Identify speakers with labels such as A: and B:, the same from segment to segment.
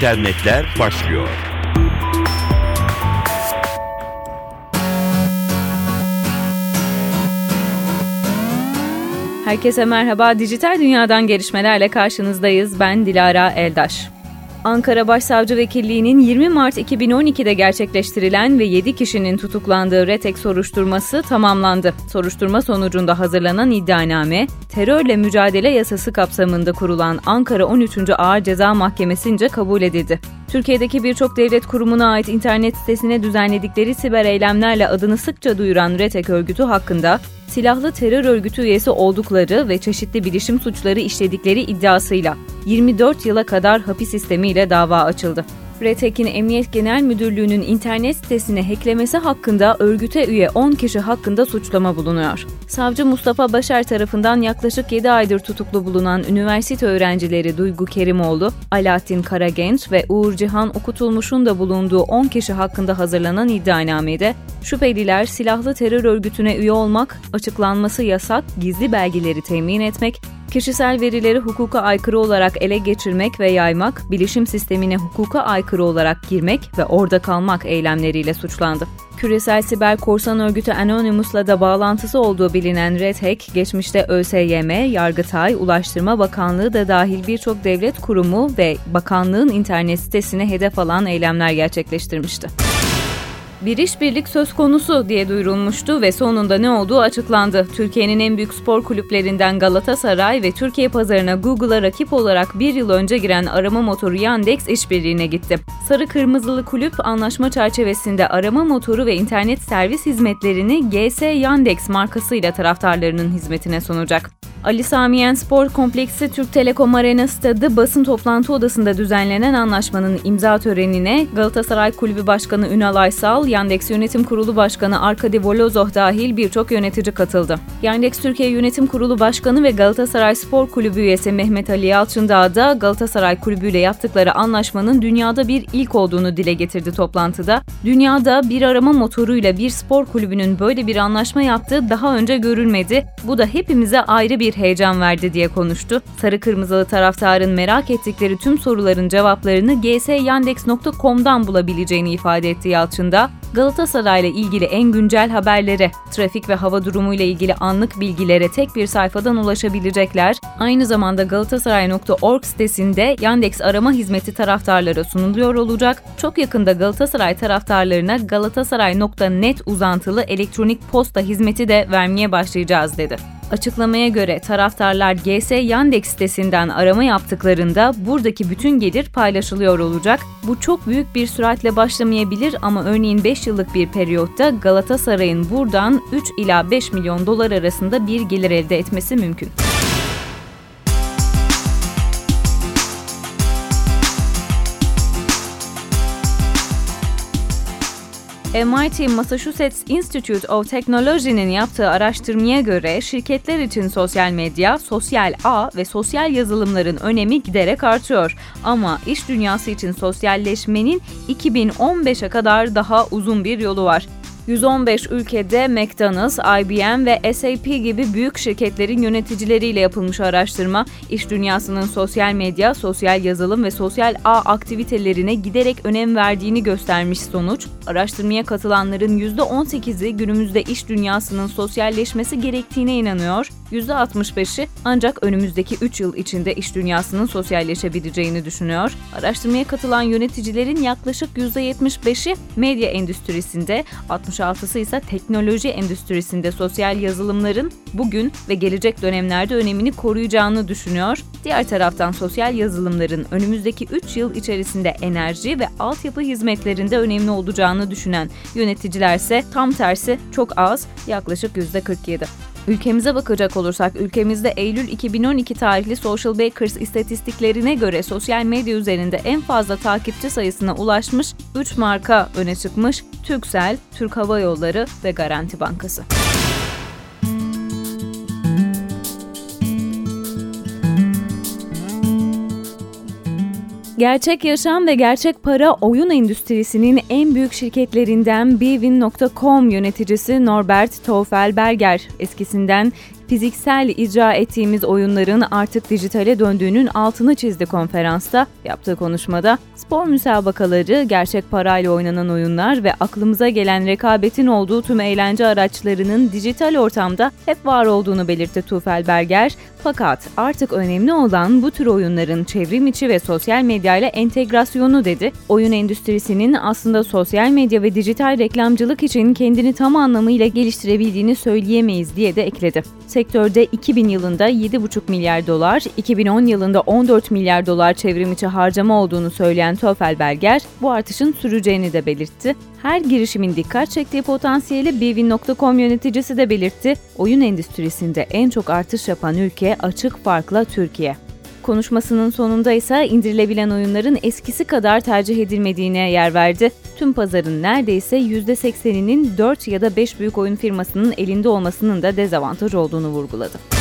A: internetler başlıyor.
B: Herkese merhaba. Dijital dünyadan gelişmelerle karşınızdayız. Ben Dilara Eldaş. Ankara Başsavcı Vekilliği'nin 20 Mart 2012'de gerçekleştirilen ve 7 kişinin tutuklandığı RETEK soruşturması tamamlandı. Soruşturma sonucunda hazırlanan iddianame, terörle mücadele yasası kapsamında kurulan Ankara 13. Ağır Ceza Mahkemesi'nce kabul edildi. Türkiye'deki birçok devlet kurumuna ait internet sitesine düzenledikleri siber eylemlerle adını sıkça duyuran RETEK örgütü hakkında silahlı terör örgütü üyesi oldukları ve çeşitli bilişim suçları işledikleri iddiasıyla 24 yıla kadar hapis sistemiyle dava açıldı. RETEK'in Emniyet Genel Müdürlüğü'nün internet sitesine hacklemesi hakkında örgüte üye 10 kişi hakkında suçlama bulunuyor. Savcı Mustafa Başar tarafından yaklaşık 7 aydır tutuklu bulunan üniversite öğrencileri Duygu Kerimoğlu, Alaaddin Karagenç ve Uğur Cihan Okutulmuş'un da bulunduğu 10 kişi hakkında hazırlanan iddianamede şüpheliler silahlı terör örgütüne üye olmak, açıklanması yasak, gizli belgeleri temin etmek, Kişisel verileri hukuka aykırı olarak ele geçirmek ve yaymak, bilişim sistemine hukuka aykırı olarak girmek ve orada kalmak eylemleriyle suçlandı. Küresel siber korsan örgütü Anonymous'la da bağlantısı olduğu bilinen Red Hack, geçmişte ÖSYM, Yargıtay, Ulaştırma Bakanlığı da dahil birçok devlet kurumu ve bakanlığın internet sitesine hedef alan eylemler gerçekleştirmişti bir işbirlik söz konusu diye duyurulmuştu ve sonunda ne olduğu açıklandı. Türkiye'nin en büyük spor kulüplerinden Galatasaray ve Türkiye pazarına Google'a rakip olarak bir yıl önce giren arama motoru Yandex işbirliğine gitti. Sarı Kırmızılı Kulüp anlaşma çerçevesinde arama motoru ve internet servis hizmetlerini GS Yandex markasıyla taraftarlarının hizmetine sunacak. Ali Samiyen Spor Kompleksi Türk Telekom Arena Stadı basın toplantı odasında düzenlenen anlaşmanın imza törenine Galatasaray Kulübü Başkanı Ünal Aysal, Yandex Yönetim Kurulu Başkanı Arkadi Volozov dahil birçok yönetici katıldı. Yandex Türkiye Yönetim Kurulu Başkanı ve Galatasaray Spor Kulübü üyesi Mehmet Ali Yalçındağ da Galatasaray Kulübü ile yaptıkları anlaşmanın dünyada bir ilk olduğunu dile getirdi toplantıda. Dünyada bir arama motoruyla bir spor kulübünün böyle bir anlaşma yaptığı daha önce görülmedi. Bu da hepimize ayrı bir heyecan verdi diye konuştu. Sarı Kırmızılı taraftarın merak ettikleri tüm soruların cevaplarını gsyandex.com'dan bulabileceğini ifade etti Yalçın'da. Galatasaray ile ilgili en güncel haberlere, trafik ve hava durumu ile ilgili anlık bilgilere tek bir sayfadan ulaşabilecekler. Aynı zamanda galatasaray.org sitesinde Yandex arama hizmeti taraftarlara sunuluyor olacak. Çok yakında Galatasaray taraftarlarına galatasaray.net uzantılı elektronik posta hizmeti de vermeye başlayacağız dedi. Açıklamaya göre taraftarlar GS Yandex sitesinden arama yaptıklarında buradaki bütün gelir paylaşılıyor olacak. Bu çok büyük bir süratle başlamayabilir ama örneğin 5 yıllık bir periyotta Galatasaray'ın buradan 3 ila 5 milyon dolar arasında bir gelir elde etmesi mümkün. MIT Massachusetts Institute of Technology'nin yaptığı araştırmaya göre şirketler için sosyal medya, sosyal ağ ve sosyal yazılımların önemi giderek artıyor. Ama iş dünyası için sosyalleşmenin 2015'e kadar daha uzun bir yolu var. 115 ülkede McDonald's, IBM ve SAP gibi büyük şirketlerin yöneticileriyle yapılmış araştırma, iş dünyasının sosyal medya, sosyal yazılım ve sosyal ağ aktivitelerine giderek önem verdiğini göstermiş sonuç, araştırmaya katılanların %18'i günümüzde iş dünyasının sosyalleşmesi gerektiğine inanıyor, %65'i ancak önümüzdeki 3 yıl içinde iş dünyasının sosyalleşebileceğini düşünüyor. Araştırmaya katılan yöneticilerin yaklaşık %75'i medya endüstrisinde, 66'sı ise teknoloji endüstrisinde sosyal yazılımların bugün ve gelecek dönemlerde önemini koruyacağını düşünüyor. Diğer taraftan sosyal yazılımların önümüzdeki 3 yıl içerisinde enerji ve altyapı hizmetlerinde önemli olacağını düşünen yöneticiler ise tam tersi çok az, yaklaşık %47. Ülkemize bakacak olursak ülkemizde Eylül 2012 tarihli Social Bakers istatistiklerine göre sosyal medya üzerinde en fazla takipçi sayısına ulaşmış 3 marka öne çıkmış. Türksel, Türk Hava Yolları ve Garanti Bankası. Gerçek yaşam ve gerçek para oyun endüstrisinin en büyük şirketlerinden Bwin.com yöneticisi Norbert Teufelberger eskisinden fiziksel icra ettiğimiz oyunların artık dijitale döndüğünün altını çizdi konferansta. Yaptığı konuşmada spor müsabakaları, gerçek parayla oynanan oyunlar ve aklımıza gelen rekabetin olduğu tüm eğlence araçlarının dijital ortamda hep var olduğunu belirtti Tufel Berger. Fakat artık önemli olan bu tür oyunların çevrim içi ve sosyal medya ile entegrasyonu dedi. Oyun endüstrisinin aslında sosyal medya ve dijital reklamcılık için kendini tam anlamıyla geliştirebildiğini söyleyemeyiz diye de ekledi. Sektörde 2000 yılında 7,5 milyar dolar, 2010 yılında 14 milyar dolar çevrim içi harcama olduğunu söyleyen Töfelberger, bu artışın süreceğini de belirtti. Her girişimin dikkat çektiği potansiyeli Bivin.com yöneticisi de belirtti. Oyun endüstrisinde en çok artış yapan ülke açık farkla Türkiye. Konuşmasının sonunda ise indirilebilen oyunların eskisi kadar tercih edilmediğine yer verdi. Tüm pazarın neredeyse %80'inin 4 ya da 5 büyük oyun firmasının elinde olmasının da dezavantaj olduğunu vurguladı.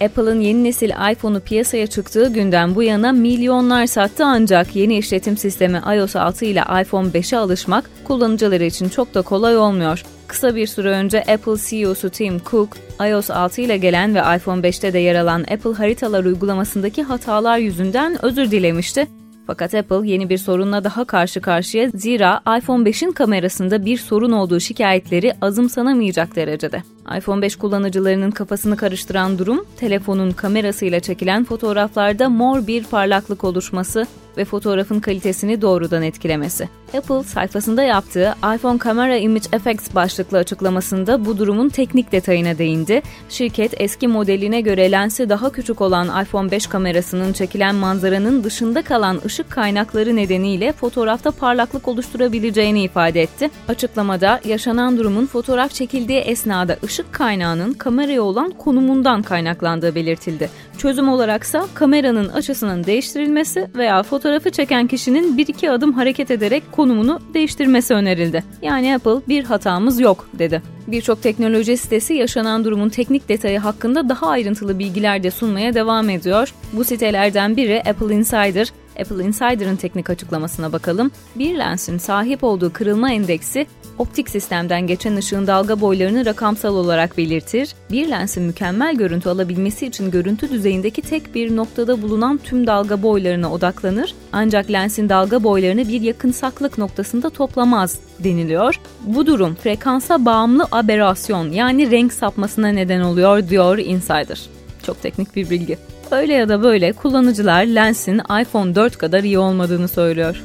B: Apple'ın yeni nesil iPhone'u piyasaya çıktığı günden bu yana milyonlar sattı ancak yeni işletim sistemi iOS 6 ile iPhone 5'e alışmak kullanıcıları için çok da kolay olmuyor. Kısa bir süre önce Apple CEO'su Tim Cook, iOS 6 ile gelen ve iPhone 5'te de yer alan Apple haritalar uygulamasındaki hatalar yüzünden özür dilemişti. Fakat Apple yeni bir sorunla daha karşı karşıya zira iPhone 5'in kamerasında bir sorun olduğu şikayetleri azımsanamayacak derecede. iPhone 5 kullanıcılarının kafasını karıştıran durum, telefonun kamerasıyla çekilen fotoğraflarda mor bir parlaklık oluşması ve fotoğrafın kalitesini doğrudan etkilemesi. Apple sayfasında yaptığı iPhone Camera Image Effects başlıklı açıklamasında bu durumun teknik detayına değindi. Şirket eski modeline göre lensi daha küçük olan iPhone 5 kamerasının çekilen manzaranın dışında kalan ışık kaynakları nedeniyle fotoğrafta parlaklık oluşturabileceğini ifade etti. Açıklamada yaşanan durumun fotoğraf çekildiği esnada ışık kaynağının kameraya olan konumundan kaynaklandığı belirtildi. Çözüm olaraksa kameranın açısının değiştirilmesi veya fotoğrafı çeken kişinin bir iki adım hareket ederek konumunu değiştirmesi önerildi. Yani Apple bir hatamız yok dedi. Birçok teknoloji sitesi yaşanan durumun teknik detayı hakkında daha ayrıntılı bilgiler de sunmaya devam ediyor. Bu sitelerden biri Apple Insider, Apple Insider'ın teknik açıklamasına bakalım. Bir lensin sahip olduğu kırılma endeksi optik sistemden geçen ışığın dalga boylarını rakamsal olarak belirtir. Bir lensin mükemmel görüntü alabilmesi için görüntü düzeyindeki tek bir noktada bulunan tüm dalga boylarına odaklanır. Ancak lensin dalga boylarını bir yakınsaklık noktasında toplamaz deniliyor. Bu durum frekansa bağımlı aberasyon yani renk sapmasına neden oluyor diyor Insider. Çok teknik bir bilgi. Öyle ya da böyle kullanıcılar lensin iPhone 4 kadar iyi olmadığını söylüyor.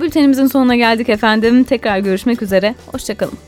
B: Bültenimizin sonuna geldik efendim. Tekrar görüşmek üzere. Hoşçakalın.